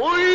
Oy!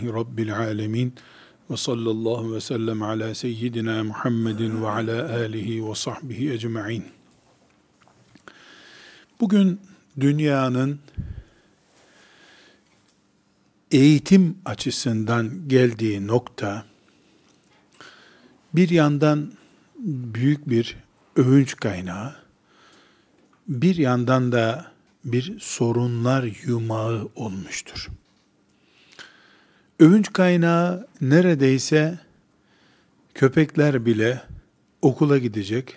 Elhamdülillahi Rabbil alemin. Ve sallallahu ve sellem ala seyyidina Muhammedin ve ala alihi ve sahbihi ecma'in. Bugün dünyanın eğitim açısından geldiği nokta, bir yandan büyük bir övünç kaynağı, bir yandan da bir sorunlar yumağı olmuştur. Övünç kaynağı neredeyse köpekler bile okula gidecek,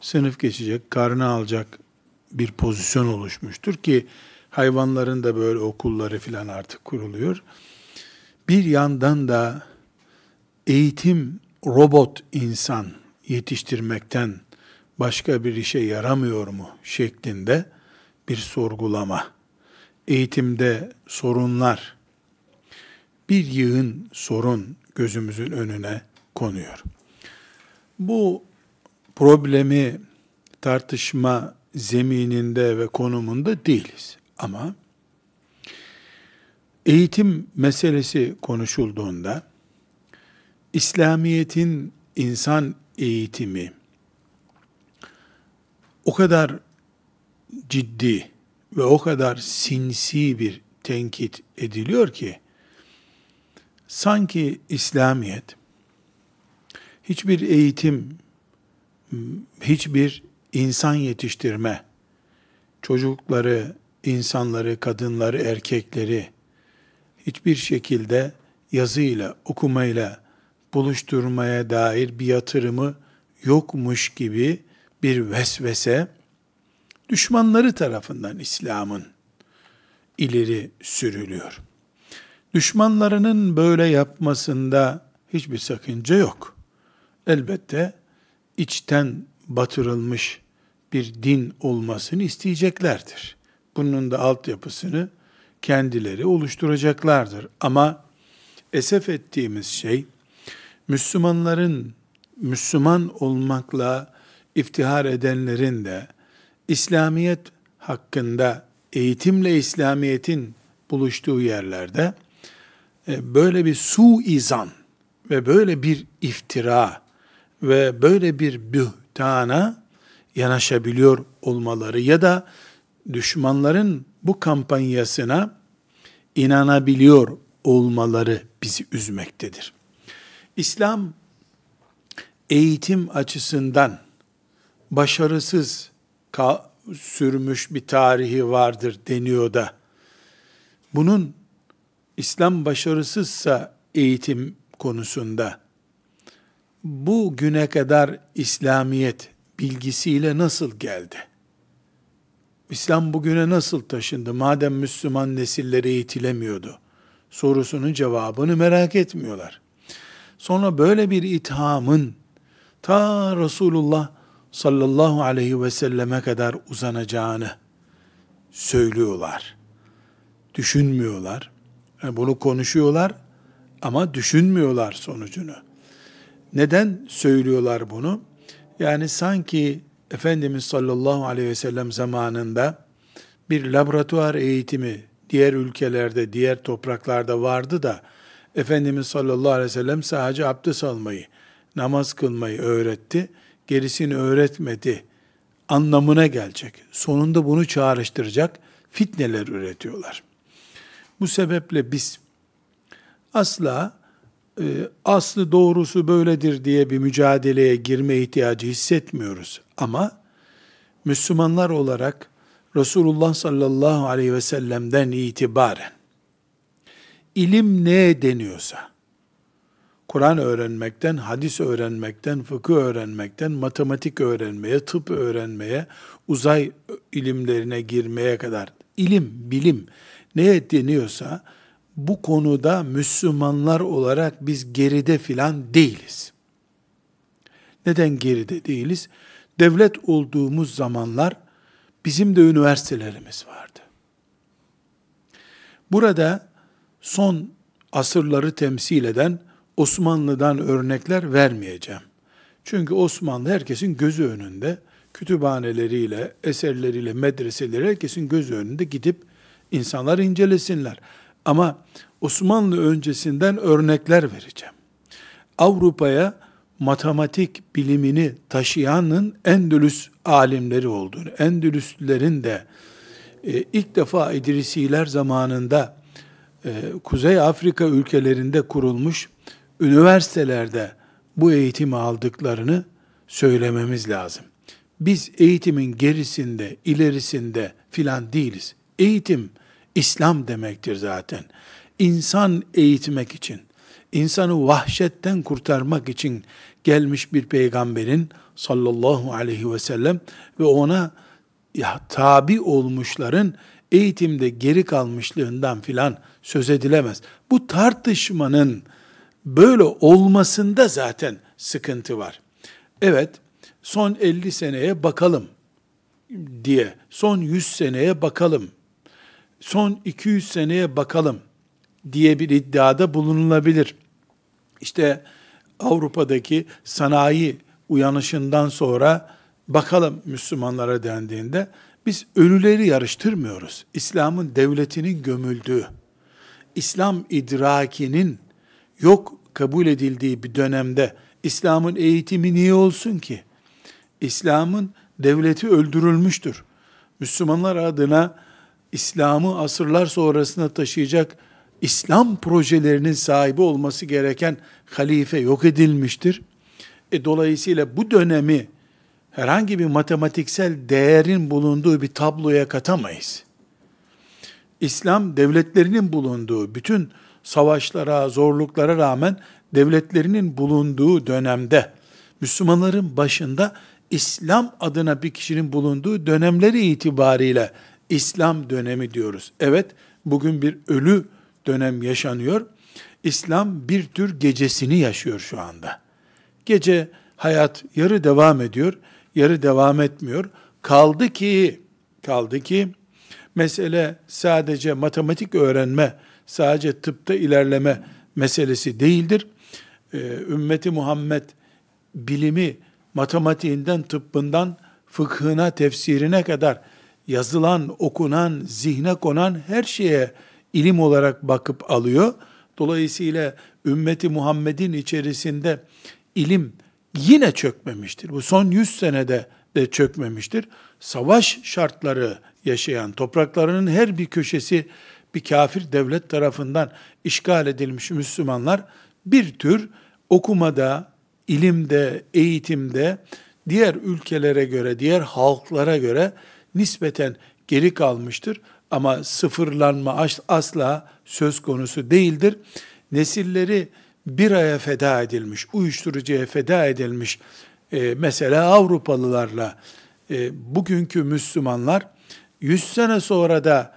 sınıf geçecek, karnı alacak bir pozisyon oluşmuştur ki hayvanların da böyle okulları filan artık kuruluyor. Bir yandan da eğitim robot insan yetiştirmekten başka bir işe yaramıyor mu şeklinde bir sorgulama. Eğitimde sorunlar, bir yığın sorun gözümüzün önüne konuyor. Bu problemi tartışma zemininde ve konumunda değiliz. Ama eğitim meselesi konuşulduğunda İslamiyet'in insan eğitimi o kadar ciddi ve o kadar sinsi bir tenkit ediliyor ki sanki İslamiyet hiçbir eğitim, hiçbir insan yetiştirme, çocukları, insanları, kadınları, erkekleri hiçbir şekilde yazıyla, okumayla buluşturmaya dair bir yatırımı yokmuş gibi bir vesvese düşmanları tarafından İslam'ın ileri sürülüyor. Düşmanlarının böyle yapmasında hiçbir sakınca yok. Elbette içten batırılmış bir din olmasını isteyeceklerdir. Bunun da altyapısını kendileri oluşturacaklardır. Ama esef ettiğimiz şey, Müslümanların, Müslüman olmakla iftihar edenlerin de İslamiyet hakkında eğitimle İslamiyet'in buluştuğu yerlerde böyle bir suizan ve böyle bir iftira ve böyle bir bühtana yanaşabiliyor olmaları ya da düşmanların bu kampanyasına inanabiliyor olmaları bizi üzmektedir. İslam eğitim açısından başarısız sürmüş bir tarihi vardır deniyor da bunun İslam başarısızsa eğitim konusunda bu güne kadar İslamiyet bilgisiyle nasıl geldi? İslam bugüne nasıl taşındı? Madem Müslüman nesiller eğitilemiyordu. Sorusunun cevabını merak etmiyorlar. Sonra böyle bir ithamın ta Resulullah sallallahu aleyhi ve selleme kadar uzanacağını söylüyorlar. Düşünmüyorlar. Bunu konuşuyorlar ama düşünmüyorlar sonucunu. Neden söylüyorlar bunu? Yani sanki Efendimiz sallallahu aleyhi ve sellem zamanında bir laboratuvar eğitimi diğer ülkelerde, diğer topraklarda vardı da Efendimiz sallallahu aleyhi ve sellem sadece abdest almayı, namaz kılmayı öğretti. Gerisini öğretmedi anlamına gelecek. Sonunda bunu çağrıştıracak fitneler üretiyorlar. Bu sebeple biz asla e, aslı doğrusu böyledir diye bir mücadeleye girme ihtiyacı hissetmiyoruz. Ama Müslümanlar olarak Resulullah sallallahu aleyhi ve sellem'den itibaren ilim ne deniyorsa, Kur'an öğrenmekten, hadis öğrenmekten, fıkıh öğrenmekten, matematik öğrenmeye, tıp öğrenmeye, uzay ilimlerine girmeye kadar ilim, bilim neye deniyorsa bu konuda Müslümanlar olarak biz geride filan değiliz. Neden geride değiliz? Devlet olduğumuz zamanlar bizim de üniversitelerimiz vardı. Burada son asırları temsil eden Osmanlı'dan örnekler vermeyeceğim. Çünkü Osmanlı herkesin gözü önünde, kütüphaneleriyle, eserleriyle, medreseleri herkesin gözü önünde gidip insanlar incelesinler. Ama Osmanlı öncesinden örnekler vereceğim. Avrupa'ya matematik bilimini taşıyanın Endülüs alimleri olduğunu, Endülüslerin de e, ilk defa İdrisiler zamanında e, Kuzey Afrika ülkelerinde kurulmuş üniversitelerde bu eğitimi aldıklarını söylememiz lazım. Biz eğitimin gerisinde, ilerisinde filan değiliz. Eğitim İslam demektir zaten. İnsan eğitmek için, insanı vahşetten kurtarmak için gelmiş bir peygamberin sallallahu aleyhi ve sellem ve ona ya, tabi olmuşların eğitimde geri kalmışlığından filan söz edilemez. Bu tartışmanın böyle olmasında zaten sıkıntı var. Evet, son 50 seneye bakalım diye, son 100 seneye bakalım, son 200 seneye bakalım diye bir iddiada bulunulabilir. İşte Avrupa'daki sanayi uyanışından sonra bakalım Müslümanlara dendiğinde biz ölüleri yarıştırmıyoruz. İslam'ın devletinin gömüldüğü, İslam idrakinin yok kabul edildiği bir dönemde İslam'ın eğitimi niye olsun ki? İslam'ın devleti öldürülmüştür. Müslümanlar adına İslam'ı asırlar sonrasına taşıyacak İslam projelerinin sahibi olması gereken halife yok edilmiştir. E, dolayısıyla bu dönemi herhangi bir matematiksel değerin bulunduğu bir tabloya katamayız. İslam devletlerinin bulunduğu bütün savaşlara, zorluklara rağmen devletlerinin bulunduğu dönemde Müslümanların başında İslam adına bir kişinin bulunduğu dönemleri itibariyle İslam dönemi diyoruz. Evet, bugün bir ölü dönem yaşanıyor. İslam bir tür gecesini yaşıyor şu anda. Gece hayat yarı devam ediyor, yarı devam etmiyor. Kaldı ki kaldı ki mesele sadece matematik öğrenme, sadece tıpta ilerleme meselesi değildir. Ee, ümmeti Muhammed bilimi matematiğinden, tıbbından, fıkhına, tefsirine kadar yazılan, okunan, zihne konan her şeye ilim olarak bakıp alıyor. Dolayısıyla ümmeti Muhammed'in içerisinde ilim yine çökmemiştir. Bu son 100 senede de çökmemiştir. Savaş şartları yaşayan, topraklarının her bir köşesi bir kafir devlet tarafından işgal edilmiş Müslümanlar bir tür okumada, ilimde, eğitimde diğer ülkelere göre, diğer halklara göre nispeten geri kalmıştır. Ama sıfırlanma asla söz konusu değildir. Nesilleri bir aya feda edilmiş, uyuşturucuya feda edilmiş, e, mesela Avrupalılarla e, bugünkü Müslümanlar 100 sene sonra da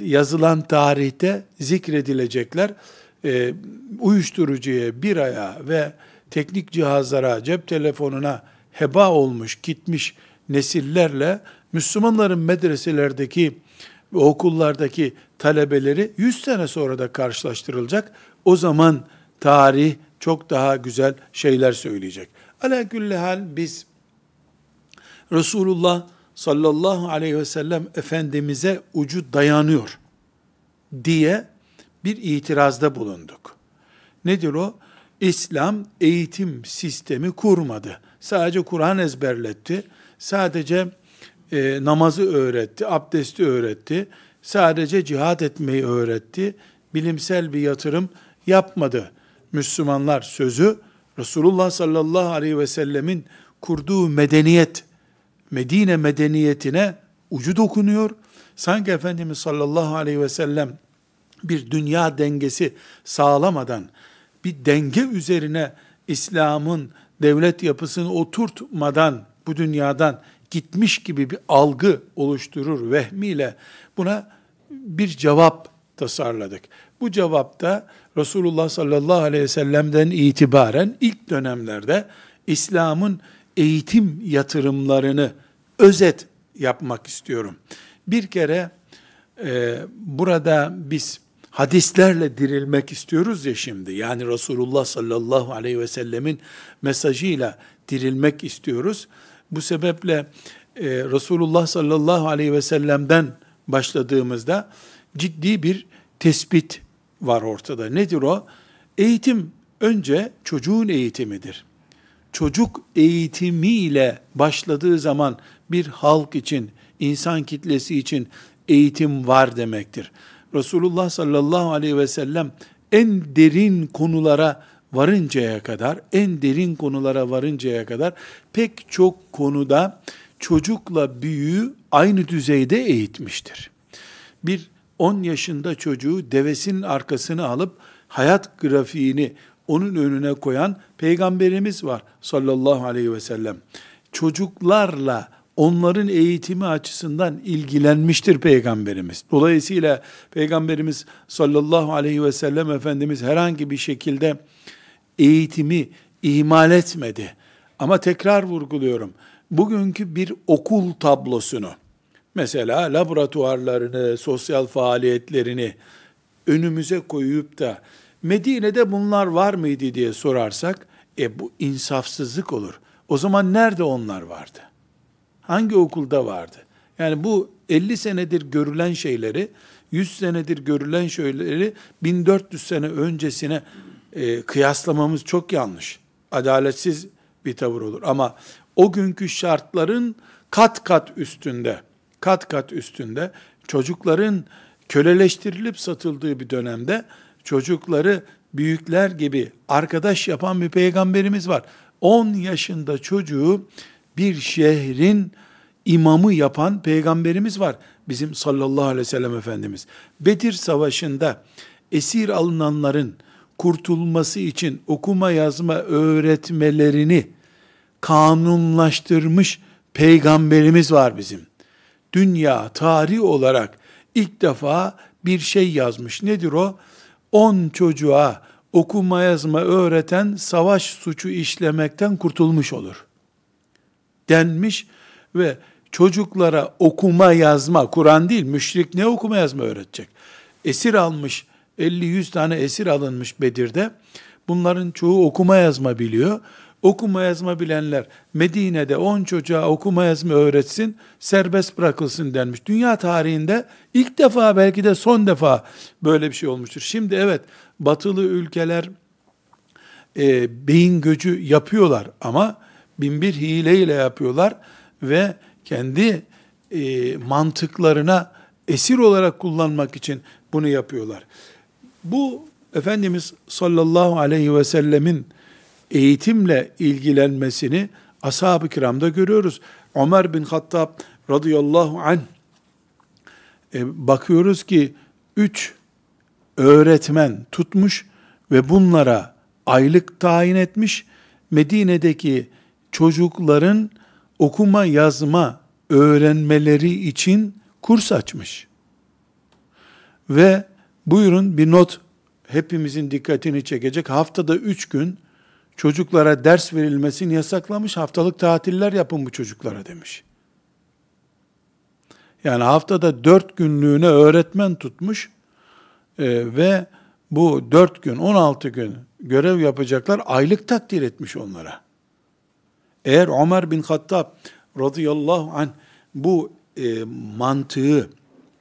yazılan tarihte zikredilecekler. E, uyuşturucuya, bir aya ve teknik cihazlara, cep telefonuna heba olmuş, gitmiş nesillerle Müslümanların medreselerdeki ve okullardaki talebeleri 100 sene sonra da karşılaştırılacak. O zaman tarih çok daha güzel şeyler söyleyecek. Ala hal biz Resulullah sallallahu aleyhi ve sellem Efendimiz'e ucu dayanıyor diye bir itirazda bulunduk. Nedir o? İslam eğitim sistemi kurmadı. Sadece Kur'an ezberletti. Sadece e, namazı öğretti, abdesti öğretti. Sadece cihat etmeyi öğretti. Bilimsel bir yatırım yapmadı. Müslümanlar sözü Resulullah sallallahu aleyhi ve sellemin kurduğu medeniyet, Medine medeniyetine ucu dokunuyor. Sanki Efendimiz sallallahu aleyhi ve sellem bir dünya dengesi sağlamadan bir denge üzerine İslam'ın devlet yapısını oturtmadan bu dünyadan gitmiş gibi bir algı oluşturur vehmiyle buna bir cevap tasarladık. Bu cevapta Resulullah sallallahu aleyhi ve sellem'den itibaren ilk dönemlerde İslam'ın eğitim yatırımlarını özet yapmak istiyorum. Bir kere e, burada biz hadislerle dirilmek istiyoruz ya şimdi. Yani Resulullah sallallahu aleyhi ve sellemin mesajıyla dirilmek istiyoruz. Bu sebeple e, Resulullah sallallahu aleyhi ve sellem'den başladığımızda ciddi bir tespit var ortada. Nedir o? Eğitim önce çocuğun eğitimidir. Çocuk eğitimiyle başladığı zaman bir halk için, insan kitlesi için eğitim var demektir. Resulullah sallallahu aleyhi ve sellem en derin konulara varıncaya kadar, en derin konulara varıncaya kadar pek çok konuda çocukla büyüğü aynı düzeyde eğitmiştir. Bir 10 yaşında çocuğu devesinin arkasını alıp hayat grafiğini onun önüne koyan peygamberimiz var sallallahu aleyhi ve sellem. Çocuklarla onların eğitimi açısından ilgilenmiştir peygamberimiz. Dolayısıyla peygamberimiz sallallahu aleyhi ve sellem efendimiz herhangi bir şekilde eğitimi ihmal etmedi. Ama tekrar vurguluyorum. Bugünkü bir okul tablosunu mesela laboratuvarlarını, sosyal faaliyetlerini önümüze koyup da Medine'de bunlar var mıydı diye sorarsak e bu insafsızlık olur. O zaman nerede onlar vardı? Hangi okulda vardı? Yani bu 50 senedir görülen şeyleri, 100 senedir görülen şeyleri 1400 sene öncesine e, kıyaslamamız çok yanlış. Adaletsiz bir tavır olur. Ama o günkü şartların kat kat üstünde, kat kat üstünde çocukların köleleştirilip satıldığı bir dönemde çocukları büyükler gibi arkadaş yapan bir peygamberimiz var. 10 yaşında çocuğu bir şehrin imamı yapan peygamberimiz var. Bizim sallallahu aleyhi ve sellem Efendimiz. Bedir Savaşı'nda esir alınanların kurtulması için okuma yazma öğretmelerini kanunlaştırmış peygamberimiz var bizim. Dünya tarih olarak ilk defa bir şey yazmış. Nedir o? 10 çocuğa okuma yazma öğreten savaş suçu işlemekten kurtulmuş olur. Denmiş ve çocuklara okuma yazma, Kur'an değil, müşrik ne okuma yazma öğretecek? Esir almış, 50-100 tane esir alınmış Bedir'de. Bunların çoğu okuma yazma biliyor. Okuma yazma bilenler Medine'de 10 çocuğa okuma yazma öğretsin, serbest bırakılsın denmiş. Dünya tarihinde ilk defa belki de son defa böyle bir şey olmuştur. Şimdi evet batılı ülkeler e, beyin göcü yapıyorlar ama binbir hileyle yapıyorlar ve kendi e, mantıklarına esir olarak kullanmak için bunu yapıyorlar. Bu Efendimiz sallallahu aleyhi ve sellemin eğitimle ilgilenmesini ashab-ı kiramda görüyoruz. Ömer bin Hattab radıyallahu anh e, bakıyoruz ki üç öğretmen tutmuş ve bunlara aylık tayin etmiş. Medine'deki çocukların okuma yazma öğrenmeleri için kurs açmış. Ve buyurun bir not hepimizin dikkatini çekecek. Haftada üç gün çocuklara ders verilmesini yasaklamış. Haftalık tatiller yapın bu çocuklara demiş. Yani haftada dört günlüğüne öğretmen tutmuş e, ve bu dört gün, on altı gün görev yapacaklar, aylık takdir etmiş onlara. Eğer Ömer bin Hattab radıyallahu anh bu e, mantığı,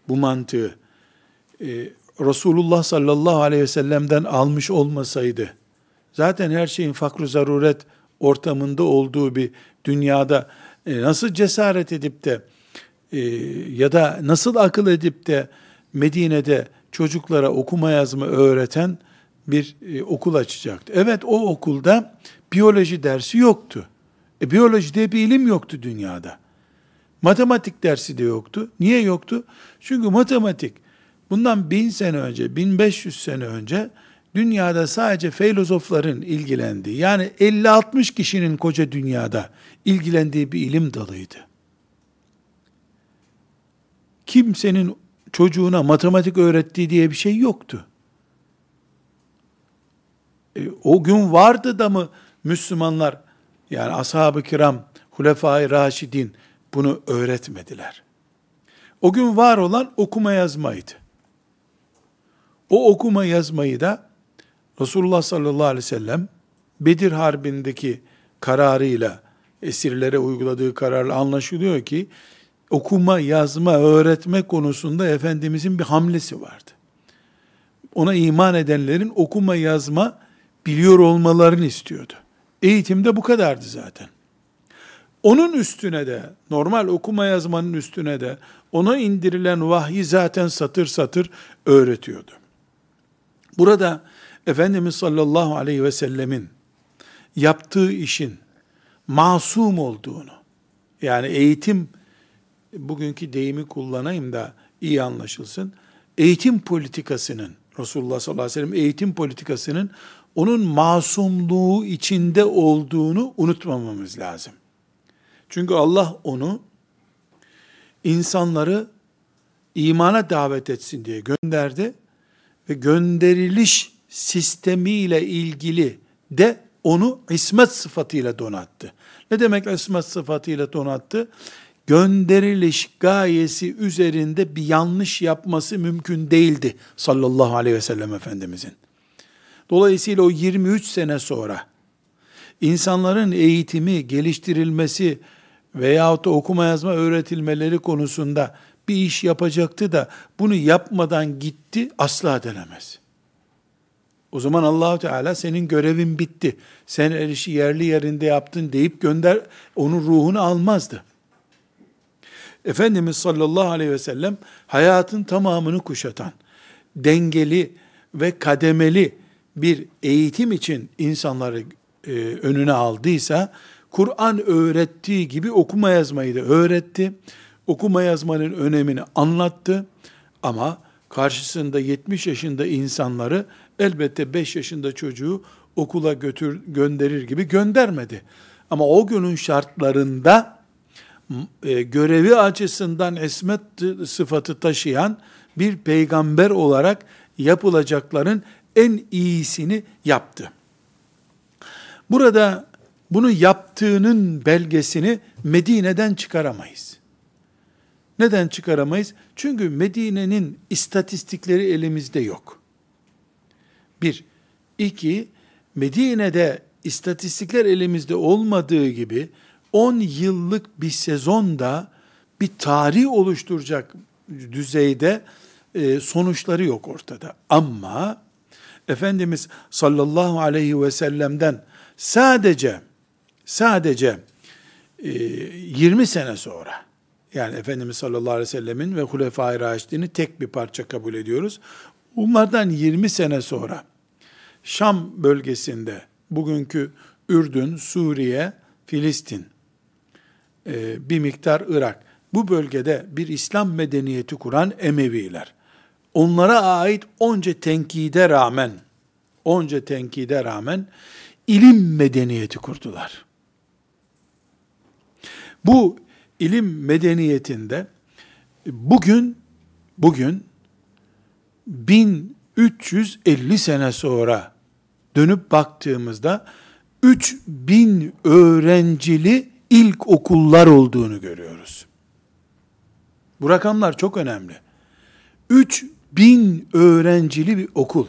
bu mantığı e, Resulullah sallallahu aleyhi ve sellem'den almış olmasaydı, zaten her şeyin fakru zaruret ortamında olduğu bir dünyada e, nasıl cesaret edip de e, ya da nasıl akıl edip de Medine'de çocuklara okuma yazma öğreten bir e, okul açacaktı. Evet o okulda biyoloji dersi yoktu. E, biyoloji diye bir ilim yoktu dünyada. Matematik dersi de yoktu. Niye yoktu? Çünkü matematik bundan bin sene önce, 1500 sene önce dünyada sadece filozofların ilgilendiği, yani 50-60 kişinin koca dünyada ilgilendiği bir ilim dalıydı. Kimsenin çocuğuna matematik öğrettiği diye bir şey yoktu. E, o gün vardı da mı Müslümanlar, yani ashab-ı kiram, hulefai raşidin bunu öğretmediler. O gün var olan okuma yazmaydı. O okuma yazmayı da Resulullah sallallahu aleyhi ve sellem Bedir Harbi'ndeki kararıyla esirlere uyguladığı kararla anlaşılıyor ki okuma, yazma, öğretme konusunda Efendimizin bir hamlesi vardı. Ona iman edenlerin okuma, yazma biliyor olmalarını istiyordu. Eğitimde bu kadardı zaten. Onun üstüne de, normal okuma yazmanın üstüne de, ona indirilen vahyi zaten satır satır öğretiyordu. Burada Efendimiz sallallahu aleyhi ve sellemin yaptığı işin masum olduğunu, yani eğitim, bugünkü deyimi kullanayım da iyi anlaşılsın, eğitim politikasının, Resulullah sallallahu aleyhi ve sellem eğitim politikasının onun masumluğu içinde olduğunu unutmamamız lazım. Çünkü Allah onu insanları imana davet etsin diye gönderdi ve gönderiliş sistemiyle ilgili de onu ismet sıfatıyla donattı. Ne demek ismet sıfatıyla donattı? Gönderiliş gayesi üzerinde bir yanlış yapması mümkün değildi sallallahu aleyhi ve sellem Efendimizin. Dolayısıyla o 23 sene sonra insanların eğitimi, geliştirilmesi veyahut da okuma yazma öğretilmeleri konusunda bir iş yapacaktı da bunu yapmadan gitti asla denemez. O zaman Allahu Teala senin görevin bitti. Sen her işi yerli yerinde yaptın deyip gönder onun ruhunu almazdı. Efendimiz sallallahu aleyhi ve sellem hayatın tamamını kuşatan, dengeli ve kademeli bir eğitim için insanları e, önüne aldıysa, Kur'an öğrettiği gibi okuma yazmayı da öğretti. Okuma yazmanın önemini anlattı. Ama karşısında 70 yaşında insanları elbette 5 yaşında çocuğu okula götür gönderir gibi göndermedi. Ama o günün şartlarında e, görevi açısından esmet sıfatı taşıyan bir peygamber olarak yapılacakların en iyisini yaptı. Burada bunu yaptığının belgesini Medine'den çıkaramayız. Neden çıkaramayız? Çünkü Medine'nin istatistikleri elimizde yok. Bir. iki Medine'de istatistikler elimizde olmadığı gibi 10 yıllık bir sezonda bir tarih oluşturacak düzeyde e, sonuçları yok ortada. Ama Efendimiz sallallahu aleyhi ve sellem'den sadece sadece e, 20 sene sonra yani Efendimiz sallallahu aleyhi ve sellemin ve Hulefai Raşidini tek bir parça kabul ediyoruz. Bunlardan 20 sene sonra Şam bölgesinde bugünkü Ürdün, Suriye, Filistin, e, bir miktar Irak, bu bölgede bir İslam medeniyeti kuran Emeviler, onlara ait onca tenkide rağmen, onca tenkide rağmen ilim medeniyeti kurdular. Bu ilim medeniyetinde bugün bugün 1350 sene sonra dönüp baktığımızda 3000 öğrencili ilk okullar olduğunu görüyoruz. Bu rakamlar çok önemli. 3000 öğrencili bir okul.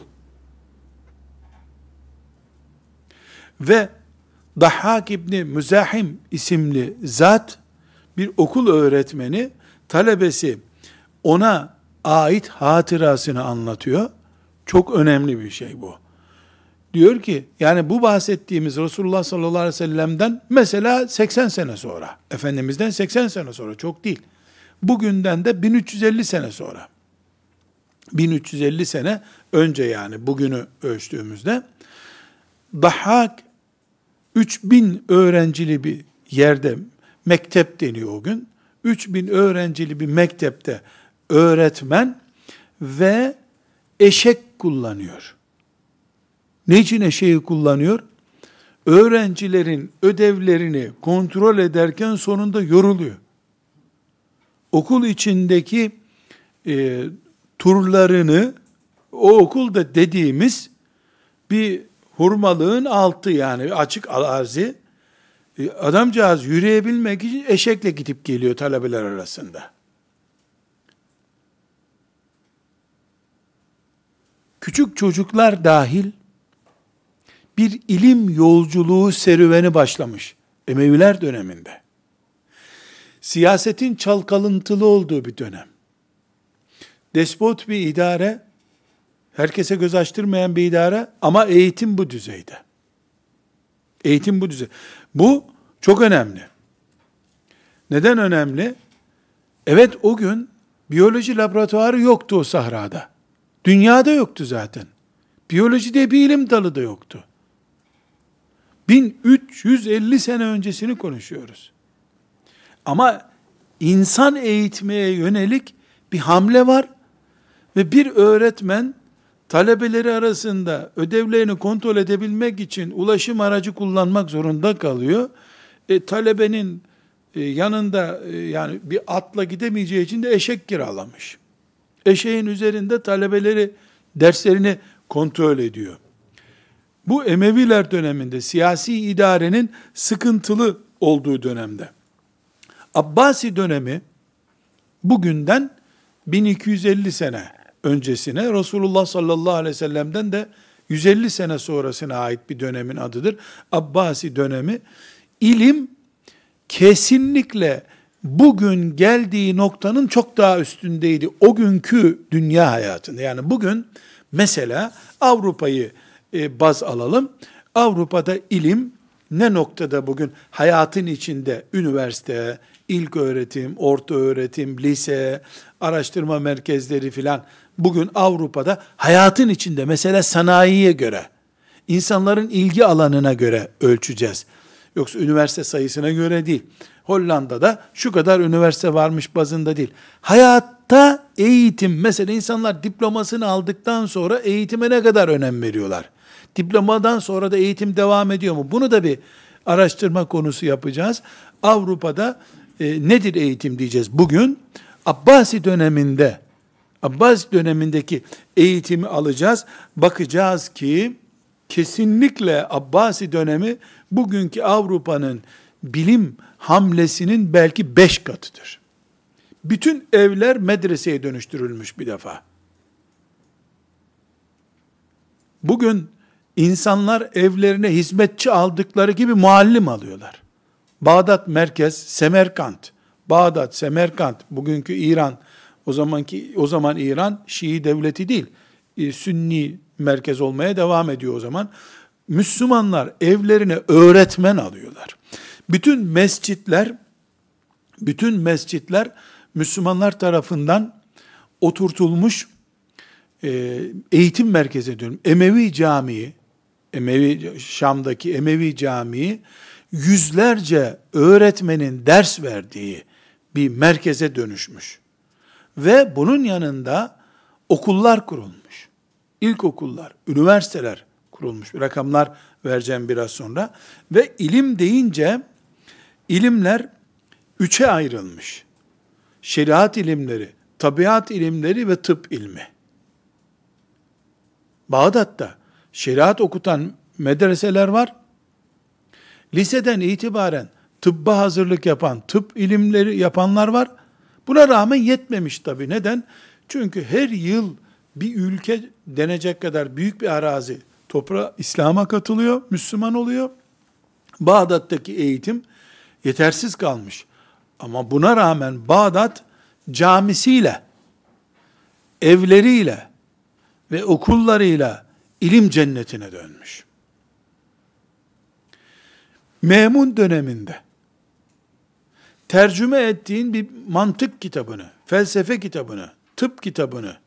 Ve Dahhak İbni Müzahim isimli zat bir okul öğretmeni talebesi ona ait hatırasını anlatıyor. Çok önemli bir şey bu. Diyor ki yani bu bahsettiğimiz Resulullah sallallahu aleyhi ve sellem'den mesela 80 sene sonra, Efendimiz'den 80 sene sonra çok değil. Bugünden de 1350 sene sonra. 1350 sene önce yani bugünü ölçtüğümüzde Dahhak 3000 öğrencili bir yerde mektep deniyor o gün. 3000 öğrencili bir mektepte öğretmen ve eşek kullanıyor. Ne için eşeği kullanıyor? Öğrencilerin ödevlerini kontrol ederken sonunda yoruluyor. Okul içindeki e, turlarını o okulda dediğimiz bir hurmalığın altı yani açık arazi. E, adamcağız yürüyebilmek için eşekle gidip geliyor talebeler arasında. Küçük çocuklar dahil bir ilim yolculuğu serüveni başlamış Emeviler döneminde. Siyasetin çalkalıntılı olduğu bir dönem. Despot bir idare, herkese göz açtırmayan bir idare ama eğitim bu düzeyde. Eğitim bu düzeyde. Bu çok önemli. Neden önemli? Evet o gün biyoloji laboratuvarı yoktu o sahrada. Dünyada yoktu zaten. Biyoloji diye bir ilim dalı da yoktu. 1350 sene öncesini konuşuyoruz. Ama insan eğitmeye yönelik bir hamle var ve bir öğretmen talebeleri arasında ödevlerini kontrol edebilmek için ulaşım aracı kullanmak zorunda kalıyor. E, talebenin e, yanında e, yani bir atla gidemeyeceği için de eşek kiralamış. Eşeğin üzerinde talebeleri derslerini kontrol ediyor. Bu Emeviler döneminde siyasi idarenin sıkıntılı olduğu dönemde. Abbasi dönemi bugünden 1250 sene öncesine Resulullah sallallahu aleyhi ve sellem'den de 150 sene sonrasına ait bir dönemin adıdır. Abbasi dönemi ilim kesinlikle bugün geldiği noktanın çok daha üstündeydi. O günkü dünya hayatında. Yani bugün mesela Avrupa'yı e, baz alalım. Avrupa'da ilim ne noktada bugün hayatın içinde üniversite, ilk öğretim, orta öğretim, lise, araştırma merkezleri filan bugün Avrupa'da hayatın içinde mesela sanayiye göre, insanların ilgi alanına göre ölçeceğiz. Yoksa üniversite sayısına göre değil. Hollanda'da şu kadar üniversite varmış bazında değil. Hayatta eğitim, mesela insanlar diplomasını aldıktan sonra eğitime ne kadar önem veriyorlar? Diplomadan sonra da eğitim devam ediyor mu? Bunu da bir araştırma konusu yapacağız. Avrupa'da e, nedir eğitim diyeceğiz. Bugün Abbasi döneminde Abbasi dönemindeki eğitimi alacağız. Bakacağız ki kesinlikle Abbasi dönemi bugünkü Avrupa'nın bilim hamlesinin belki beş katıdır. Bütün evler medreseye dönüştürülmüş bir defa. Bugün insanlar evlerine hizmetçi aldıkları gibi muallim alıyorlar. Bağdat merkez Semerkant. Bağdat, Semerkant, bugünkü İran, o zamanki o zaman İran Şii devleti değil. E, Sünni merkez olmaya devam ediyor o zaman. Müslümanlar evlerine öğretmen alıyorlar. Bütün mescitler bütün mescitler Müslümanlar tarafından oturtulmuş e, eğitim merkezi diyorum. Emevi Camii, Emevi Şam'daki Emevi Camii yüzlerce öğretmenin ders verdiği bir merkeze dönüşmüş. Ve bunun yanında okullar kurulmuş. İlkokullar, üniversiteler kurulmuş. Rakamlar vereceğim biraz sonra. Ve ilim deyince ilimler üçe ayrılmış. Şeriat ilimleri, tabiat ilimleri ve tıp ilmi. Bağdat'ta şeriat okutan medreseler var. Liseden itibaren tıbba hazırlık yapan, tıp ilimleri yapanlar var. Buna rağmen yetmemiş tabi. Neden? Çünkü her yıl bir ülke denecek kadar büyük bir arazi toprağa İslam'a katılıyor, Müslüman oluyor. Bağdat'taki eğitim yetersiz kalmış. Ama buna rağmen Bağdat camisiyle, evleriyle ve okullarıyla ilim cennetine dönmüş. Memun döneminde tercüme ettiğin bir mantık kitabını, felsefe kitabını, tıp kitabını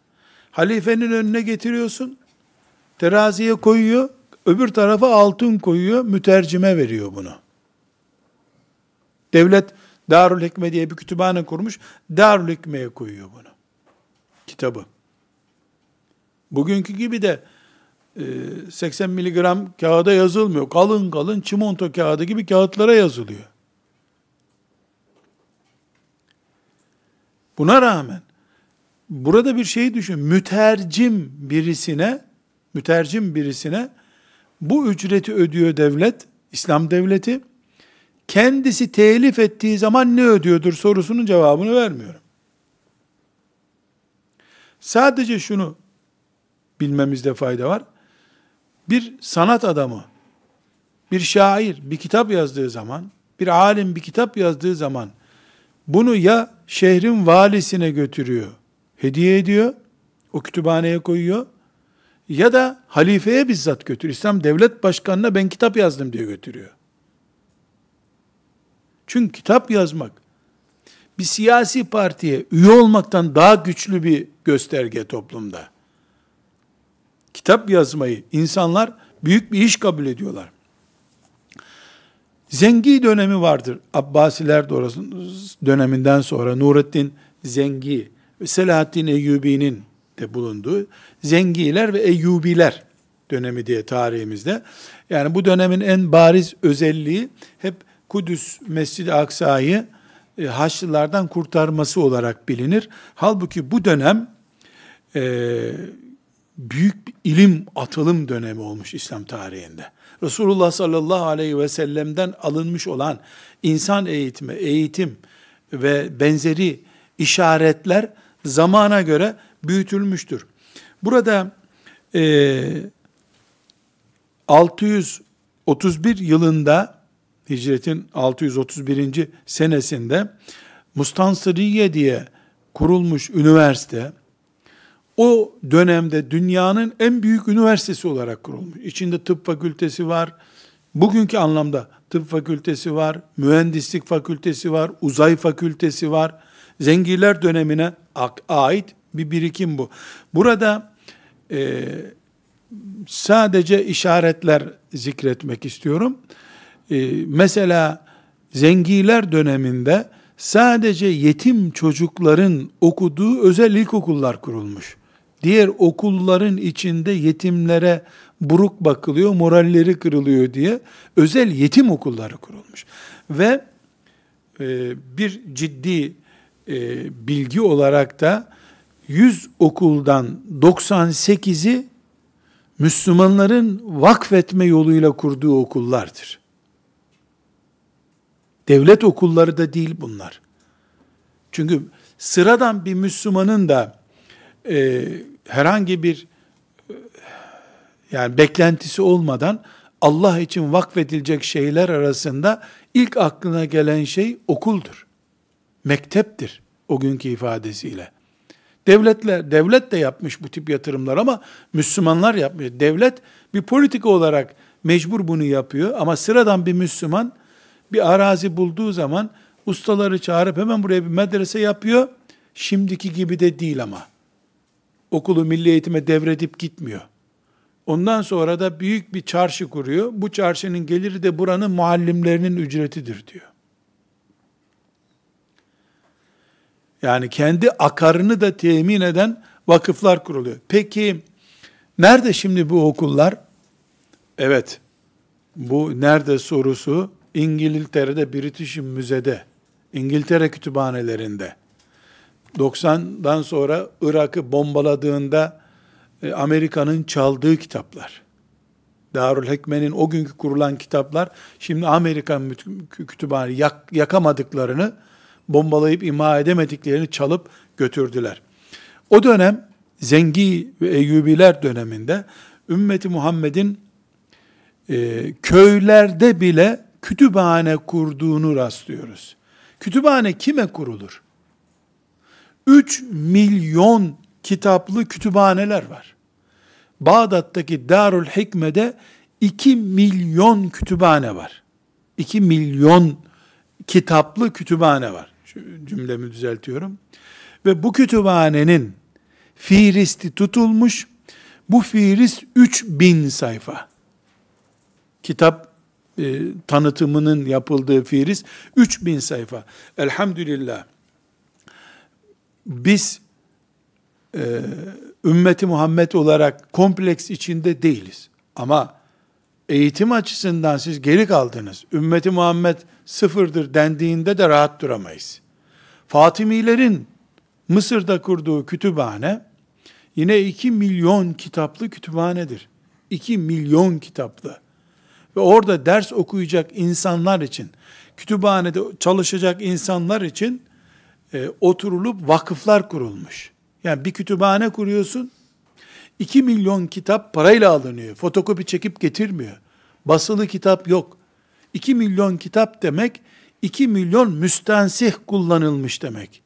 halifenin önüne getiriyorsun. Teraziye koyuyor, öbür tarafa altın koyuyor, mütercime veriyor bunu. Devlet Darül Hikme diye bir kütüphane kurmuş, Darül Hikme'ye koyuyor bunu. Kitabı. Bugünkü gibi de e, 80 miligram kağıda yazılmıyor. Kalın kalın çimento kağıdı gibi kağıtlara yazılıyor. Buna rağmen burada bir şey düşün. Mütercim birisine mütercim birisine bu ücreti ödüyor devlet, İslam devleti. Kendisi telif ettiği zaman ne ödüyordur sorusunun cevabını vermiyorum. Sadece şunu bilmemizde fayda var. Bir sanat adamı, bir şair bir kitap yazdığı zaman, bir alim bir kitap yazdığı zaman bunu ya şehrin valisine götürüyor, hediye ediyor, o kütüphaneye koyuyor ya da halifeye bizzat götürüyor. İslam devlet başkanına ben kitap yazdım diye götürüyor. Çünkü kitap yazmak bir siyasi partiye üye olmaktan daha güçlü bir gösterge toplumda. Kitap yazmayı insanlar büyük bir iş kabul ediyorlar. Zengi dönemi vardır. Abbasiler döneminden sonra Nurettin Zengi ve Selahaddin Eyyubi'nin de bulunduğu Zengiler ve Eyyubiler dönemi diye tarihimizde. Yani bu dönemin en bariz özelliği hep Kudüs Mescid-i Aksa'yı e, Haçlılardan kurtarması olarak bilinir. Halbuki bu dönem e, büyük bir ilim atılım dönemi olmuş İslam tarihinde. Resulullah sallallahu aleyhi ve sellem'den alınmış olan insan eğitimi, eğitim ve benzeri işaretler zamana göre büyütülmüştür. Burada e, 631 yılında hicretin 631. senesinde Mustansiriye diye kurulmuş üniversite o dönemde dünyanın en büyük üniversitesi olarak kurulmuş. İçinde tıp fakültesi var. Bugünkü anlamda tıp fakültesi var, mühendislik fakültesi var, uzay fakültesi var. Zengiler dönemine ait bir birikim bu. Burada e, sadece işaretler zikretmek istiyorum. E, mesela Zengiler döneminde sadece yetim çocukların okuduğu özel ilkokullar kurulmuş. Diğer okulların içinde yetimlere buruk bakılıyor, moralleri kırılıyor diye özel yetim okulları kurulmuş. Ve e, bir ciddi e, bilgi olarak da 100 okuldan 98'i Müslümanların vakfetme yoluyla kurduğu okullardır. Devlet okulları da değil bunlar. Çünkü sıradan bir Müslümanın da e, herhangi bir yani beklentisi olmadan Allah için vakfedilecek şeyler arasında ilk aklına gelen şey okuldur. Mekteptir o günkü ifadesiyle. Devletler, devlet de yapmış bu tip yatırımlar ama Müslümanlar yapmıyor. Devlet bir politika olarak mecbur bunu yapıyor ama sıradan bir Müslüman bir arazi bulduğu zaman ustaları çağırıp hemen buraya bir medrese yapıyor. Şimdiki gibi de değil ama. Okulu milli eğitime devredip gitmiyor. Ondan sonra da büyük bir çarşı kuruyor. Bu çarşının geliri de buranın muallimlerinin ücretidir diyor. Yani kendi akarını da temin eden vakıflar kuruluyor. Peki nerede şimdi bu okullar? Evet, bu nerede sorusu İngiltere'de British Müze'de, İngiltere kütüphanelerinde, 90'dan sonra Irak'ı bombaladığında e, Amerika'nın çaldığı kitaplar. Darül Hekme'nin o günkü kurulan kitaplar, şimdi Amerikan kütüphane yak, yakamadıklarını, bombalayıp imha edemediklerini çalıp götürdüler. O dönem Zengi ve Eyyubiler döneminde ümmeti Muhammed'in e, köylerde bile kütüphane kurduğunu rastlıyoruz. Kütüphane kime kurulur? 3 milyon kitaplı kütüphaneler var. Bağdat'taki Darül Hikme'de 2 milyon kütüphane var. 2 milyon kitaplı kütüphane var. Şu cümlemi düzeltiyorum. Ve bu kütüphanenin fihristi tutulmuş. Bu fihrist 3000 sayfa. Kitap e, tanıtımının yapıldığı firis 3000 sayfa. Elhamdülillah. Biz e, ümmeti Muhammed olarak kompleks içinde değiliz. Ama eğitim açısından siz geri kaldınız. Ümmeti Muhammed sıfırdır dendiğinde de rahat duramayız. Fatimilerin Mısır'da kurduğu kütüphane yine 2 milyon kitaplı kütüphanedir. 2 milyon kitaplı. Ve orada ders okuyacak insanlar için, kütüphanede çalışacak insanlar için e, oturulup vakıflar kurulmuş. Yani bir kütüphane kuruyorsun, 2 milyon kitap parayla alınıyor. Fotokopi çekip getirmiyor. Basılı kitap yok. 2 milyon kitap demek, 2 milyon müstensih kullanılmış demek.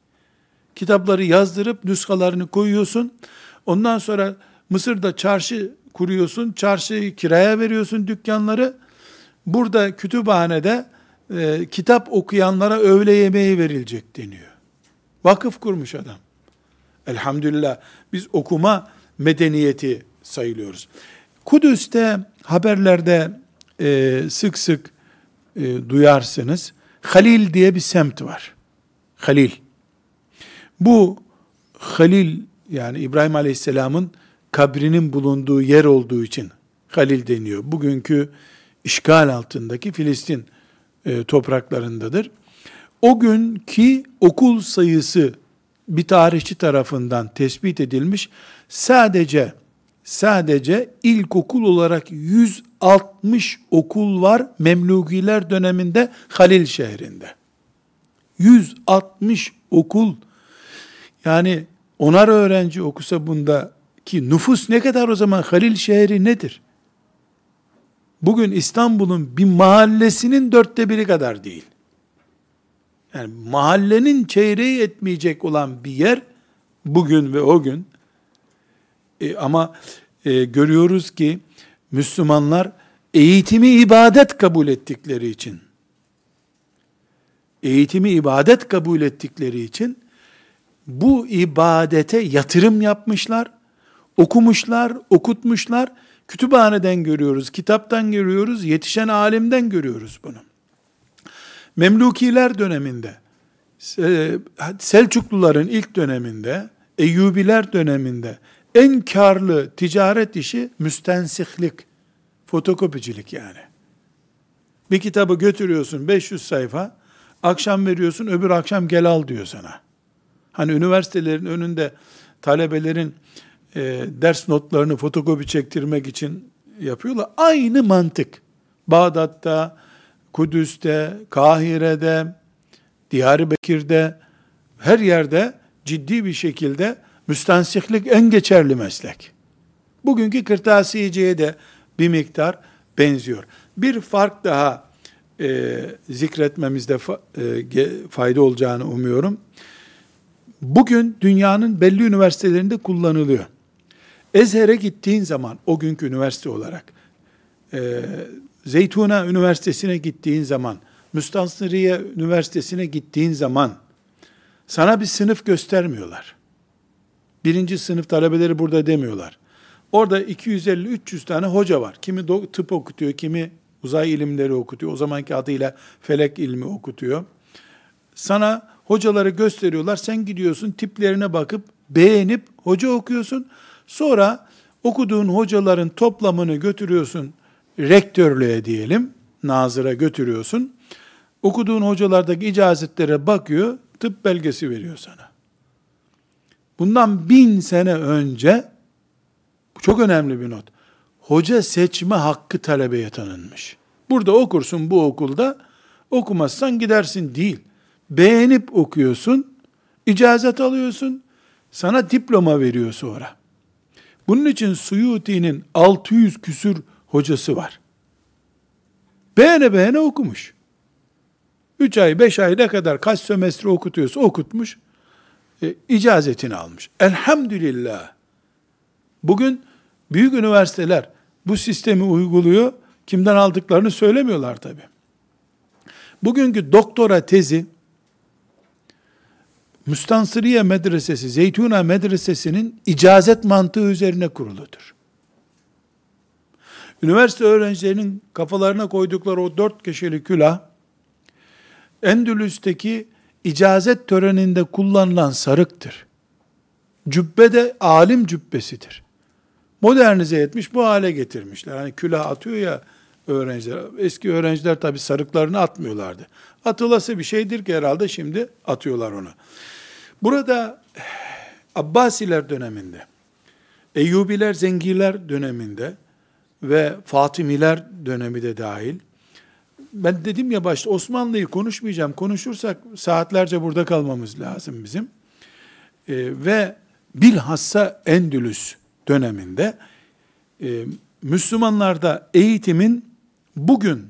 Kitapları yazdırıp nüskalarını koyuyorsun. Ondan sonra Mısır'da çarşı kuruyorsun. Çarşıyı kiraya veriyorsun dükkanları. Burada kütüphanede e, kitap okuyanlara öğle yemeği verilecek deniyor. Vakıf kurmuş adam. Elhamdülillah biz okuma medeniyeti sayılıyoruz. Kudüs'te haberlerde e, sık sık e, duyarsınız. Halil diye bir semt var. Halil. Bu Halil yani İbrahim Aleyhisselam'ın kabrinin bulunduğu yer olduğu için Halil deniyor. Bugünkü işgal altındaki Filistin e, topraklarındadır. O günkü okul sayısı bir tarihçi tarafından tespit edilmiş. Sadece sadece ilkokul olarak 160 okul var Memlukiler döneminde Halil şehrinde. 160 okul yani onar öğrenci okusa bunda ki nüfus ne kadar o zaman Halil şehri nedir? Bugün İstanbul'un bir mahallesinin dörtte biri kadar değil. Yani mahallenin çeyreği etmeyecek olan bir yer bugün ve o gün. E, ama e, görüyoruz ki Müslümanlar eğitimi ibadet kabul ettikleri için eğitimi ibadet kabul ettikleri için bu ibadete yatırım yapmışlar, okumuşlar, okutmuşlar. Kütüphaneden görüyoruz, kitaptan görüyoruz, yetişen alimden görüyoruz bunu. Memlukiler döneminde, e, Selçukluların ilk döneminde, Eyyubiler döneminde en karlı ticaret işi müstensihlik, fotokopicilik yani. Bir kitabı götürüyorsun 500 sayfa, akşam veriyorsun, öbür akşam gel al diyor sana. Hani üniversitelerin önünde talebelerin e, ders notlarını fotokopi çektirmek için yapıyorlar. Aynı mantık. Bağdat'ta, Kudüs'te, Kahire'de, Diyarbakır'da, her yerde ciddi bir şekilde müstensihlik en geçerli meslek. Bugünkü kırtasiyeciye de bir miktar benziyor. Bir fark daha e, zikretmemizde fa, e, fayda olacağını umuyorum. Bugün dünyanın belli üniversitelerinde kullanılıyor. Ezher'e gittiğin zaman, o günkü üniversite olarak, e, Zeytuna Üniversitesi'ne gittiğin zaman, Müstansiriye Üniversitesi'ne gittiğin zaman, sana bir sınıf göstermiyorlar. Birinci sınıf talebeleri burada demiyorlar. Orada 250-300 tane hoca var. Kimi tıp okutuyor, kimi uzay ilimleri okutuyor. O zamanki adıyla felek ilmi okutuyor. Sana hocaları gösteriyorlar. Sen gidiyorsun tiplerine bakıp beğenip hoca okuyorsun. Sonra okuduğun hocaların toplamını götürüyorsun rektörlüğe diyelim. Nazıra götürüyorsun. Okuduğun hocalardaki icazetlere bakıyor. Tıp belgesi veriyor sana. Bundan bin sene önce bu çok önemli bir not. Hoca seçme hakkı talebeye tanınmış. Burada okursun bu okulda, okumazsan gidersin değil. Beğenip okuyorsun, icazet alıyorsun, sana diploma veriyor sonra. Bunun için Suyuti'nin 600 küsür hocası var. Beğene beğene okumuş. 3 ay, 5 ay ne kadar kaç sömestre okutuyorsa okutmuş, e, icazetini almış. Elhamdülillah. Bugün büyük üniversiteler bu sistemi uyguluyor. Kimden aldıklarını söylemiyorlar tabi. Bugünkü doktora tezi Müstansiriye Medresesi, Zeytuna Medresesi'nin icazet mantığı üzerine kuruludur. Üniversite öğrencilerinin kafalarına koydukları o dört kişilik külah, Endülüs'teki icazet töreninde kullanılan sarıktır. Cübbe de alim cübbesidir. Modernize etmiş, bu hale getirmişler. Hani külah atıyor ya öğrenciler. Eski öğrenciler tabi sarıklarını atmıyorlardı. Atılası bir şeydir ki herhalde şimdi atıyorlar onu. Burada Abbasiler döneminde, Eyyubiler, Zengiler döneminde ve Fatimiler dönemi de dahil, ben dedim ya başta Osmanlı'yı konuşmayacağım. Konuşursak saatlerce burada kalmamız lazım bizim. Ee, ve bilhassa Endülüs döneminde e, Müslümanlarda eğitimin bugün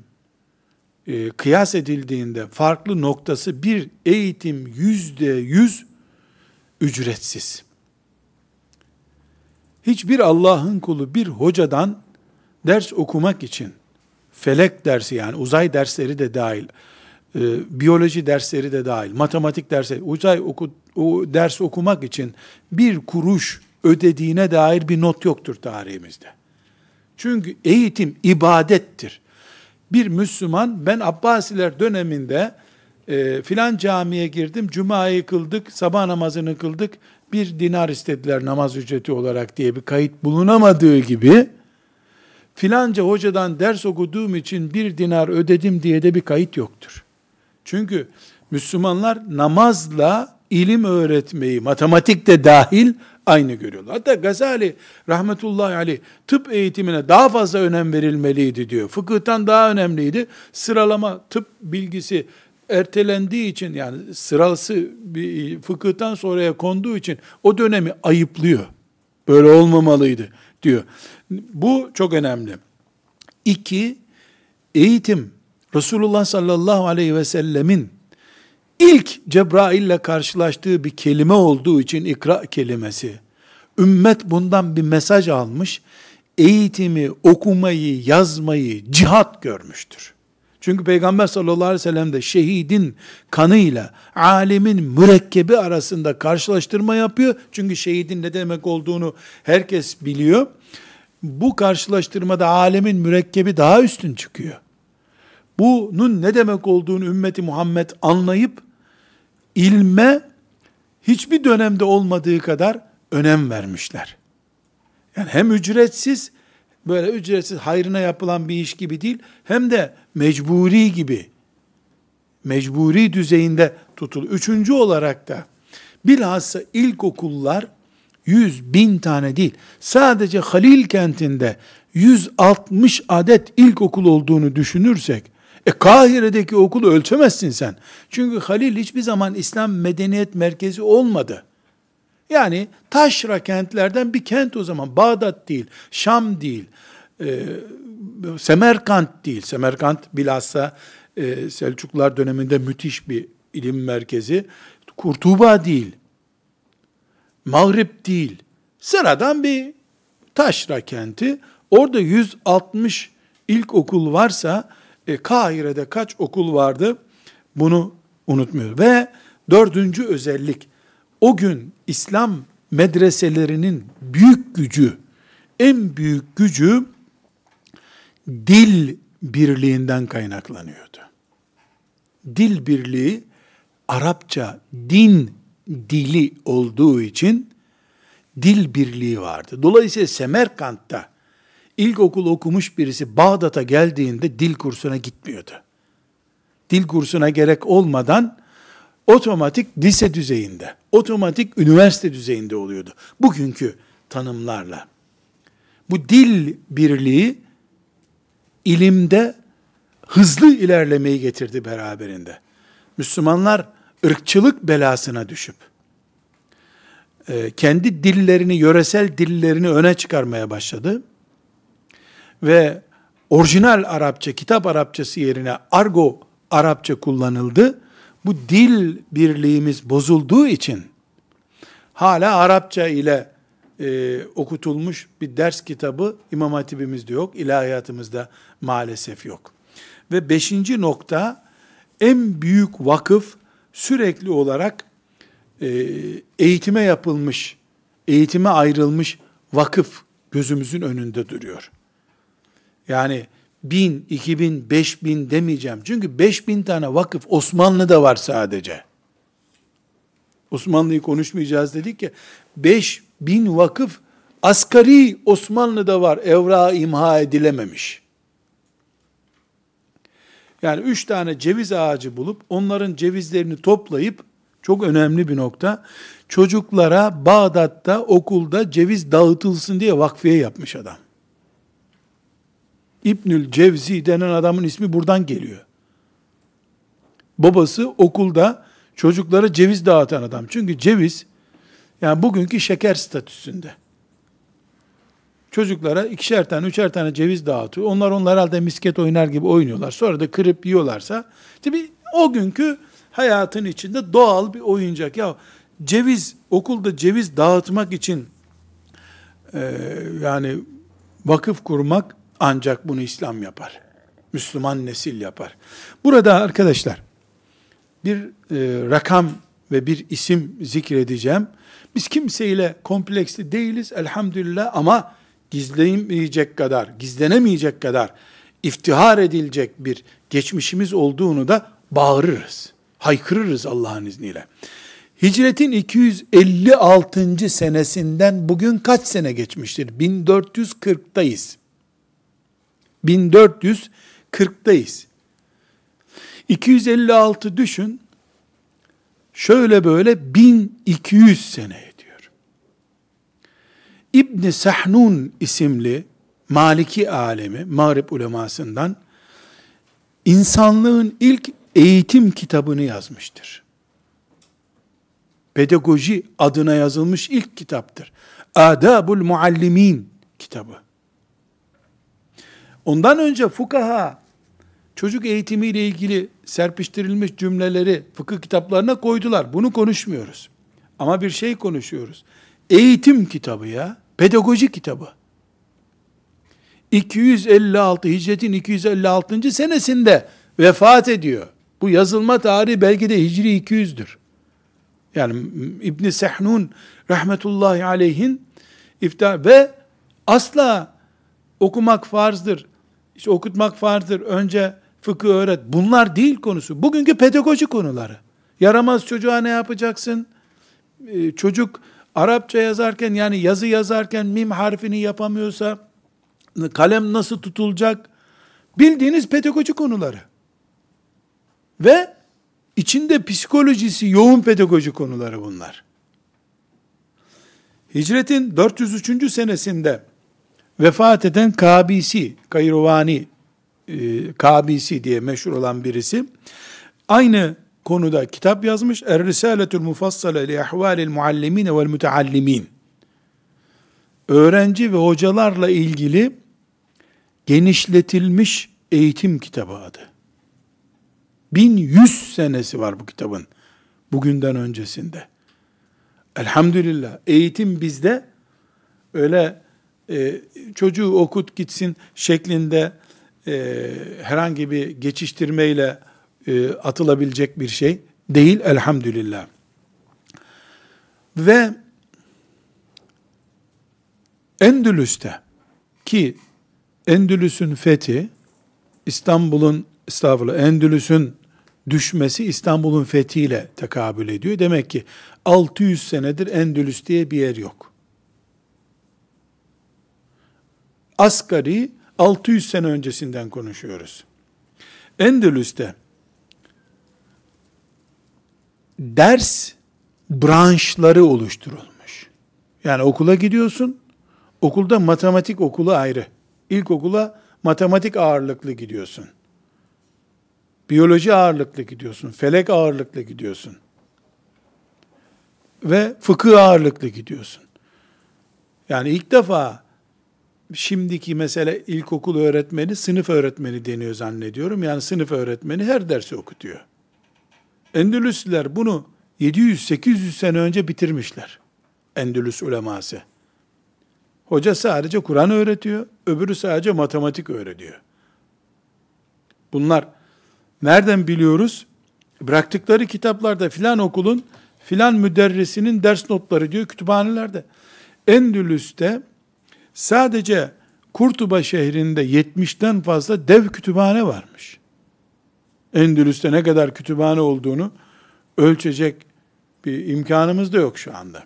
e, kıyas edildiğinde farklı noktası bir eğitim yüzde yüz ücretsiz. Hiçbir Allah'ın kulu bir hocadan ders okumak için felek dersi yani uzay dersleri de dahil, e, biyoloji dersleri de dahil, matematik dersleri, uzay oku, o ders okumak için bir kuruş ödediğine dair bir not yoktur tarihimizde. Çünkü eğitim ibadettir. Bir Müslüman ben Abbasiler döneminde e, filan camiye girdim, cumayı kıldık, sabah namazını kıldık, bir dinar istediler namaz ücreti olarak diye bir kayıt bulunamadığı gibi, filanca hocadan ders okuduğum için bir dinar ödedim diye de bir kayıt yoktur. Çünkü Müslümanlar namazla ilim öğretmeyi, matematik de dahil aynı görüyorlar. Hatta Gazali rahmetullahi aleyh tıp eğitimine daha fazla önem verilmeliydi diyor. Fıkıhtan daha önemliydi. Sıralama tıp bilgisi ertelendiği için yani sırası bir fıkıhtan sonraya konduğu için o dönemi ayıplıyor. Böyle olmamalıydı diyor. Bu çok önemli. İki, eğitim Resulullah sallallahu aleyhi ve sellemin ilk Cebrail ile karşılaştığı bir kelime olduğu için ikra kelimesi. Ümmet bundan bir mesaj almış. Eğitimi, okumayı, yazmayı cihat görmüştür. Çünkü Peygamber sallallahu aleyhi ve sellem de şehidin kanıyla alimin mürekkebi arasında karşılaştırma yapıyor. Çünkü şehidin ne demek olduğunu herkes biliyor. Bu karşılaştırmada alemin mürekkebi daha üstün çıkıyor. Bunun ne demek olduğunu ümmeti Muhammed anlayıp ilme hiçbir dönemde olmadığı kadar önem vermişler. Yani hem ücretsiz, böyle ücretsiz hayrına yapılan bir iş gibi değil, hem de mecburi gibi, mecburi düzeyinde tutul. Üçüncü olarak da bilhassa ilkokullar yüz bin tane değil, sadece Halil kentinde 160 adet ilkokul olduğunu düşünürsek, e Kahire'deki okulu ölçemezsin sen. Çünkü Halil hiçbir zaman İslam medeniyet merkezi olmadı. Yani taşra kentlerden bir kent o zaman. Bağdat değil, Şam değil, e, Semerkant değil. Semerkant bilhassa e, Selçuklular döneminde müthiş bir ilim merkezi. Kurtuba değil, Mağrip değil. Sıradan bir taşra kenti. Orada 160 ilk okul varsa e, Kahire'de kaç okul vardı? Bunu unutmuyor. Ve dördüncü özellik, o gün İslam medreselerinin büyük gücü, en büyük gücü dil birliğinden kaynaklanıyordu. Dil birliği Arapça din dili olduğu için dil birliği vardı. Dolayısıyla Semerkant'ta ilkokul okumuş birisi Bağdat'a geldiğinde dil kursuna gitmiyordu. Dil kursuna gerek olmadan otomatik lise düzeyinde, otomatik üniversite düzeyinde oluyordu. Bugünkü tanımlarla. Bu dil birliği ilimde hızlı ilerlemeyi getirdi beraberinde. Müslümanlar ırkçılık belasına düşüp e, kendi dillerini, yöresel dillerini öne çıkarmaya başladı ve orijinal Arapça, kitap Arapçası yerine argo Arapça kullanıldı. Bu dil birliğimiz bozulduğu için hala Arapça ile e, okutulmuş bir ders kitabı İmam Hatibimizde yok, ilahiyatımızda maalesef yok. Ve beşinci nokta, en büyük vakıf sürekli olarak e, eğitime yapılmış, eğitime ayrılmış vakıf gözümüzün önünde duruyor. Yani bin, iki bin, beş bin demeyeceğim. Çünkü beş bin tane vakıf Osmanlı'da var sadece. Osmanlı'yı konuşmayacağız dedik ya. 5 bin vakıf asgari Osmanlı'da var. Evra imha edilememiş. Yani üç tane ceviz ağacı bulup onların cevizlerini toplayıp çok önemli bir nokta. Çocuklara Bağdat'ta okulda ceviz dağıtılsın diye vakfiye yapmış adam. İbnül Cevzi denen adamın ismi buradan geliyor. Babası okulda çocuklara ceviz dağıtan adam. Çünkü ceviz yani bugünkü şeker statüsünde. Çocuklara ikişer tane, üçer tane ceviz dağıtıyor. Onlar onlar herhalde misket oynar gibi oynuyorlar. Sonra da kırıp yiyorlarsa, tabi o günkü hayatın içinde doğal bir oyuncak. Ya ceviz, okulda ceviz dağıtmak için e, yani vakıf kurmak ancak bunu İslam yapar. Müslüman nesil yapar. Burada arkadaşlar bir e, rakam ve bir isim zikredeceğim. Biz kimseyle kompleksli değiliz elhamdülillah ama gizlenemeyecek kadar, gizlenemeyecek kadar iftihar edilecek bir geçmişimiz olduğunu da bağırırız. Haykırırız Allah'ın izniyle. Hicretin 256. senesinden bugün kaç sene geçmiştir? 1440'tayız. 1440'tayız. 256 düşün. Şöyle böyle 1200 sene ediyor. İbn Sahnun isimli Maliki alemi, Mağrib ulemasından insanlığın ilk eğitim kitabını yazmıştır. Pedagoji adına yazılmış ilk kitaptır. Adabul Muallimin kitabı. Ondan önce fukaha çocuk eğitimiyle ilgili serpiştirilmiş cümleleri fıkıh kitaplarına koydular. Bunu konuşmuyoruz. Ama bir şey konuşuyoruz. Eğitim kitabı ya, pedagoji kitabı. 256 Hicretin 256. senesinde vefat ediyor. Bu yazılma tarihi belki de Hicri 200'dür. Yani İbn Sehnun rahmetullahi aleyhin iftihar ve asla okumak farzdır. İşte okutmak farzdır. Önce fıkıh öğret. Bunlar değil konusu. Bugünkü pedagoji konuları. Yaramaz çocuğa ne yapacaksın? Ee, çocuk Arapça yazarken yani yazı yazarken mim harfini yapamıyorsa kalem nasıl tutulacak? Bildiğiniz pedagoji konuları. Ve içinde psikolojisi yoğun pedagoji konuları bunlar. Hicretin 403. senesinde vefat eden Kabisi, Kayrovani e, Kabisi diye meşhur olan birisi aynı konuda kitap yazmış. Er-Risaletul Mufassale li Ahvalil Muallimine vel Müteallimin. Öğrenci ve hocalarla ilgili genişletilmiş eğitim kitabı adı. 1100 senesi var bu kitabın. Bugünden öncesinde. Elhamdülillah eğitim bizde öyle e, çocuğu okut gitsin şeklinde e, herhangi bir geçiştirmeyle e, atılabilecek bir şey değil elhamdülillah. Ve Endülüs'te ki Endülüs'ün fethi İstanbul'un estağfurullah Endülüs'ün düşmesi İstanbul'un fethiyle tekabül ediyor. Demek ki 600 senedir Endülüs diye bir yer yok. Asgari 600 sene öncesinden konuşuyoruz. Endülüs'te ders branşları oluşturulmuş. Yani okula gidiyorsun, okulda matematik okulu ayrı. İlkokula matematik ağırlıklı gidiyorsun. Biyoloji ağırlıklı gidiyorsun, felek ağırlıklı gidiyorsun. Ve fıkıh ağırlıklı gidiyorsun. Yani ilk defa şimdiki mesele ilkokul öğretmeni, sınıf öğretmeni deniyor zannediyorum. Yani sınıf öğretmeni her dersi okutuyor. Endülüsliler bunu 700-800 sene önce bitirmişler. Endülüs uleması. Hoca sadece Kur'an öğretiyor, öbürü sadece matematik öğretiyor. Bunlar nereden biliyoruz? Bıraktıkları kitaplarda filan okulun filan müderrisinin ders notları diyor kütüphanelerde. Endülüs'te sadece Kurtuba şehrinde 70'ten fazla dev kütüphane varmış. Endülüs'te ne kadar kütüphane olduğunu ölçecek bir imkanımız da yok şu anda.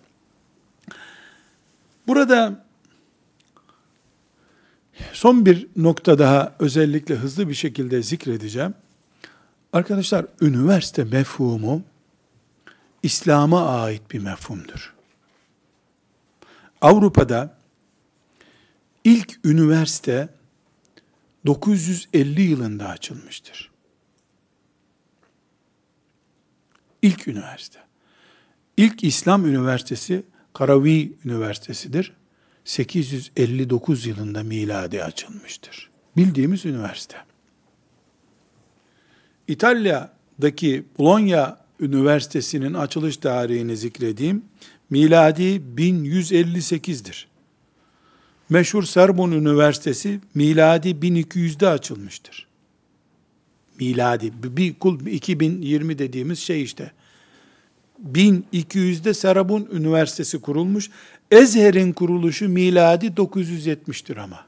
Burada son bir nokta daha özellikle hızlı bir şekilde zikredeceğim. Arkadaşlar üniversite mefhumu İslam'a ait bir mefhumdur. Avrupa'da ilk üniversite 950 yılında açılmıştır. İlk üniversite. İlk İslam üniversitesi Karavi Üniversitesi'dir. 859 yılında miladi açılmıştır. Bildiğimiz üniversite. İtalya'daki Bologna Üniversitesi'nin açılış tarihini zikredeyim. Miladi 1158'dir. Meşhur Sorbonne Üniversitesi miladi 1200'de açılmıştır. Miladi bir kul 2020 dediğimiz şey işte. 1200'de Sorbonne Üniversitesi kurulmuş. Ezher'in kuruluşu miladi 970'tir ama.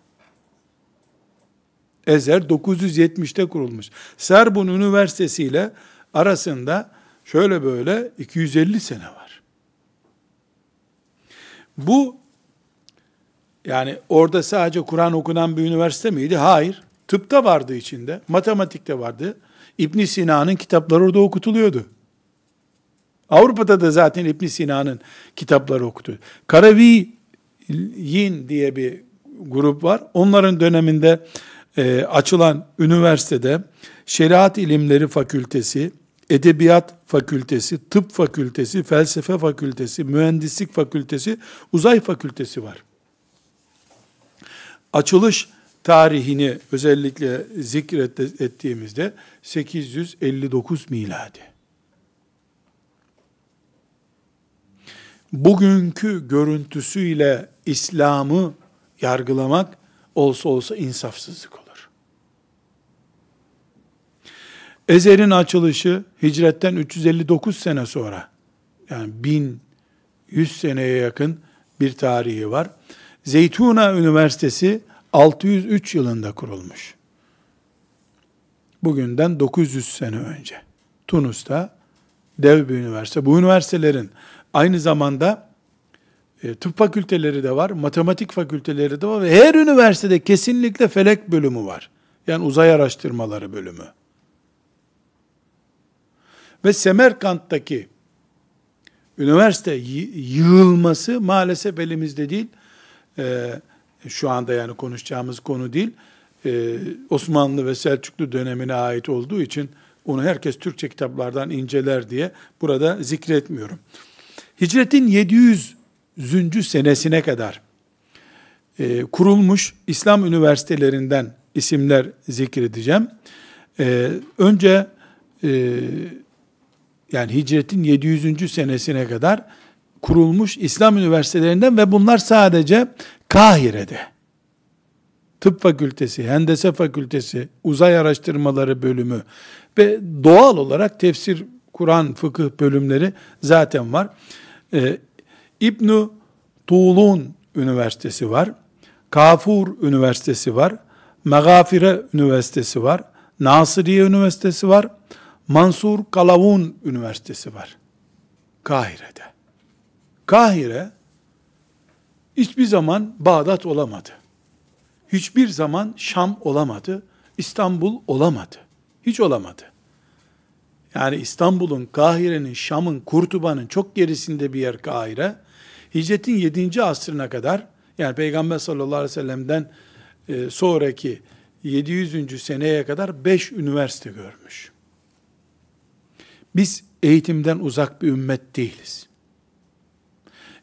Ezher 970'te kurulmuş. Sorbonne Üniversitesi ile arasında şöyle böyle 250 sene var. Bu yani orada sadece Kur'an okunan bir üniversite miydi? Hayır. Tıpta vardı içinde, matematikte vardı. İbn Sina'nın kitapları orada okutuluyordu. Avrupa'da da zaten İbn Sina'nın kitapları okutuyor. Karaviyin diye bir grup var. Onların döneminde e, açılan üniversitede Şeriat İlimleri Fakültesi, Edebiyat Fakültesi, Tıp Fakültesi, Felsefe Fakültesi, Mühendislik Fakültesi, Uzay Fakültesi var. Açılış tarihini özellikle zikrettiğimizde 859 miladi. Bugünkü görüntüsüyle İslam'ı yargılamak olsa olsa insafsızlık olur. Ezer'in açılışı hicretten 359 sene sonra yani 1100 seneye yakın bir tarihi var. Zeytuna Üniversitesi 603 yılında kurulmuş. Bugünden 900 sene önce. Tunus'ta dev bir üniversite. Bu üniversitelerin aynı zamanda e, tıp fakülteleri de var, matematik fakülteleri de var ve her üniversitede kesinlikle felek bölümü var. Yani uzay araştırmaları bölümü. Ve Semerkant'taki üniversite yığılması maalesef elimizde değil. Ee, şu anda yani konuşacağımız konu değil. Ee, Osmanlı ve Selçuklu dönemine ait olduğu için onu herkes Türkçe kitaplardan inceler diye burada zikretmiyorum. Hicretin 700 züncü senesine kadar e, kurulmuş İslam üniversitelerinden isimler zikredeceğim. E, önce e, yani hicretin 700. senesine kadar kurulmuş İslam üniversitelerinden ve bunlar sadece Kahire'de. Tıp fakültesi, hendese fakültesi, uzay araştırmaları bölümü ve doğal olarak tefsir, Kur'an, fıkıh bölümleri zaten var. Ee, ibn Tuğlun Üniversitesi var. Kafur Üniversitesi var. Megafire Üniversitesi var. Nasiriye Üniversitesi var. Mansur Kalavun Üniversitesi var. Kahire'de. Kahire hiçbir zaman Bağdat olamadı. Hiçbir zaman Şam olamadı. İstanbul olamadı. Hiç olamadı. Yani İstanbul'un, Kahire'nin, Şam'ın, Kurtuba'nın çok gerisinde bir yer Kahire. Hicretin 7. asrına kadar yani Peygamber sallallahu aleyhi ve sellem'den e, sonraki 700. seneye kadar 5 üniversite görmüş. Biz eğitimden uzak bir ümmet değiliz.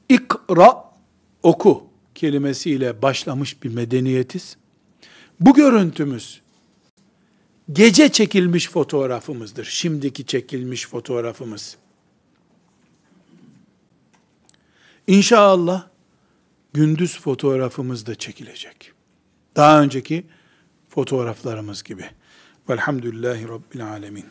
İkra, oku kelimesiyle başlamış bir medeniyetiz. Bu görüntümüz gece çekilmiş fotoğrafımızdır. Şimdiki çekilmiş fotoğrafımız. İnşallah gündüz fotoğrafımız da çekilecek. Daha önceki fotoğraflarımız gibi. Velhamdülillahi Rabbil Alemin.